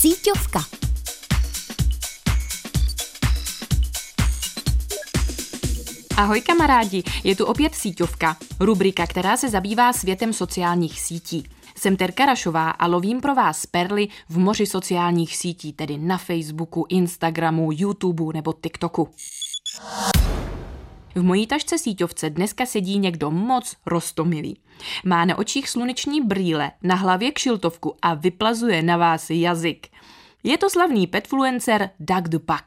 Síťovka. Ahoj kamarádi, je tu opět Síťovka, rubrika, která se zabývá světem sociálních sítí. Jsem Terka Rašová a lovím pro vás perly v moři sociálních sítí, tedy na Facebooku, Instagramu, YouTube nebo TikToku. V mojí tašce síťovce dneska sedí někdo moc rostomilý. Má na očích sluneční brýle, na hlavě kšiltovku a vyplazuje na vás jazyk. Je to slavný petfluencer Doug Dupak.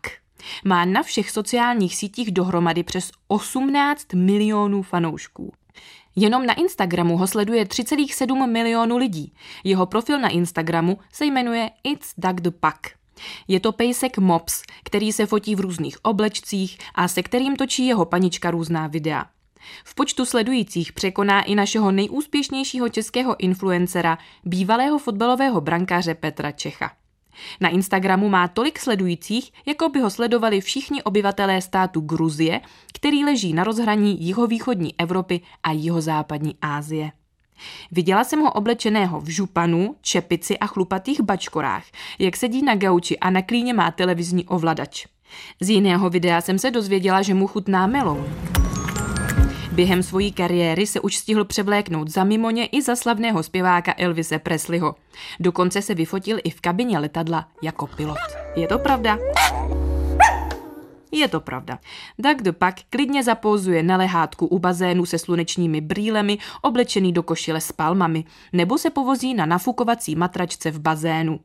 Má na všech sociálních sítích dohromady přes 18 milionů fanoušků. Jenom na Instagramu ho sleduje 3,7 milionů lidí. Jeho profil na Instagramu se jmenuje It's Doug Dupak. Je to pejsek Mops, který se fotí v různých oblečcích a se kterým točí jeho panička různá videa. V počtu sledujících překoná i našeho nejúspěšnějšího českého influencera, bývalého fotbalového brankáře Petra Čecha. Na Instagramu má tolik sledujících, jako by ho sledovali všichni obyvatelé státu Gruzie, který leží na rozhraní jihovýchodní Evropy a jihozápadní Asie. Viděla jsem ho oblečeného v županu, čepici a chlupatých bačkorách, jak sedí na gauči a na klíně má televizní ovladač. Z jiného videa jsem se dozvěděla, že mu chutná melon. Během svojí kariéry se už stihl převléknout za mimoně i za slavného zpěváka Elvise Presleyho. Dokonce se vyfotil i v kabině letadla jako pilot. Je to pravda? Je to pravda. Doug pak klidně zapózuje na lehátku u bazénu se slunečními brýlemi, oblečený do košile s palmami, nebo se povozí na nafukovací matračce v bazénu.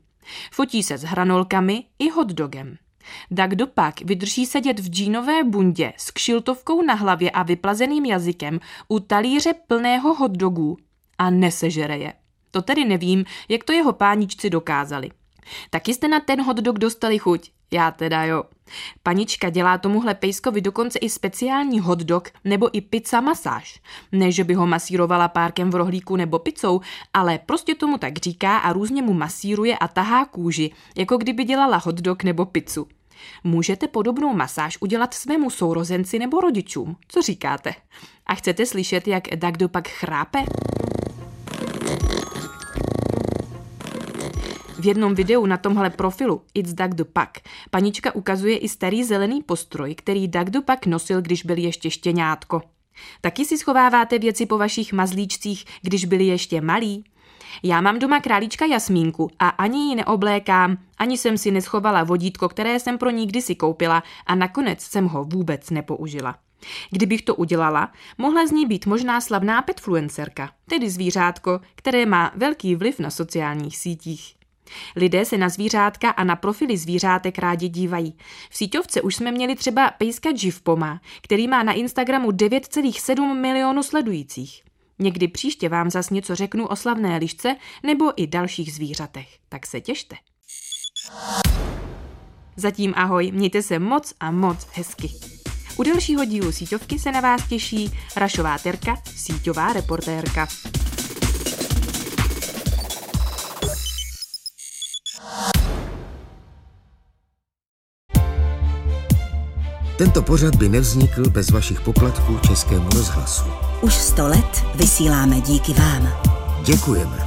Fotí se s hranolkami i hotdogem. Doug pak vydrží sedět v džínové bundě s kšiltovkou na hlavě a vyplazeným jazykem u talíře plného hotdogů a nesežere je. To tedy nevím, jak to jeho páničci dokázali. Taky jste na ten hotdog dostali chuť? Já teda jo. Panička dělá tomuhle pejskovi dokonce i speciální hotdog nebo i pizza masáž. Ne, že by ho masírovala párkem v rohlíku nebo pizzou, ale prostě tomu tak říká a různě mu masíruje a tahá kůži, jako kdyby dělala hotdog nebo pizzu. Můžete podobnou masáž udělat svému sourozenci nebo rodičům. Co říkáte? A chcete slyšet, jak Dagdo pak chrápe? V jednom videu na tomhle profilu It's Doug the Puck panička ukazuje i starý zelený postroj, který Doug the Puck nosil, když byl ještě štěňátko. Taky si schováváte věci po vašich mazlíčcích, když byli ještě malí? Já mám doma králíčka Jasmínku a ani ji neoblékám, ani jsem si neschovala vodítko, které jsem pro ní kdysi koupila a nakonec jsem ho vůbec nepoužila. Kdybych to udělala, mohla z ní být možná slavná petfluencerka, tedy zvířátko, které má velký vliv na sociálních sítích. Lidé se na zvířátka a na profily zvířátek rádi dívají. V síťovce už jsme měli třeba pejska Jivpoma, který má na Instagramu 9,7 milionu sledujících. Někdy příště vám zas něco řeknu o slavné lišce nebo i dalších zvířatech, tak se těšte. Zatím ahoj, mějte se moc a moc hezky. U dalšího dílu síťovky se na vás těší Rašová Terka, síťová reportérka. Tento pořad by nevznikl bez vašich poplatků Českému rozhlasu. Už sto let vysíláme díky vám. Děkujeme.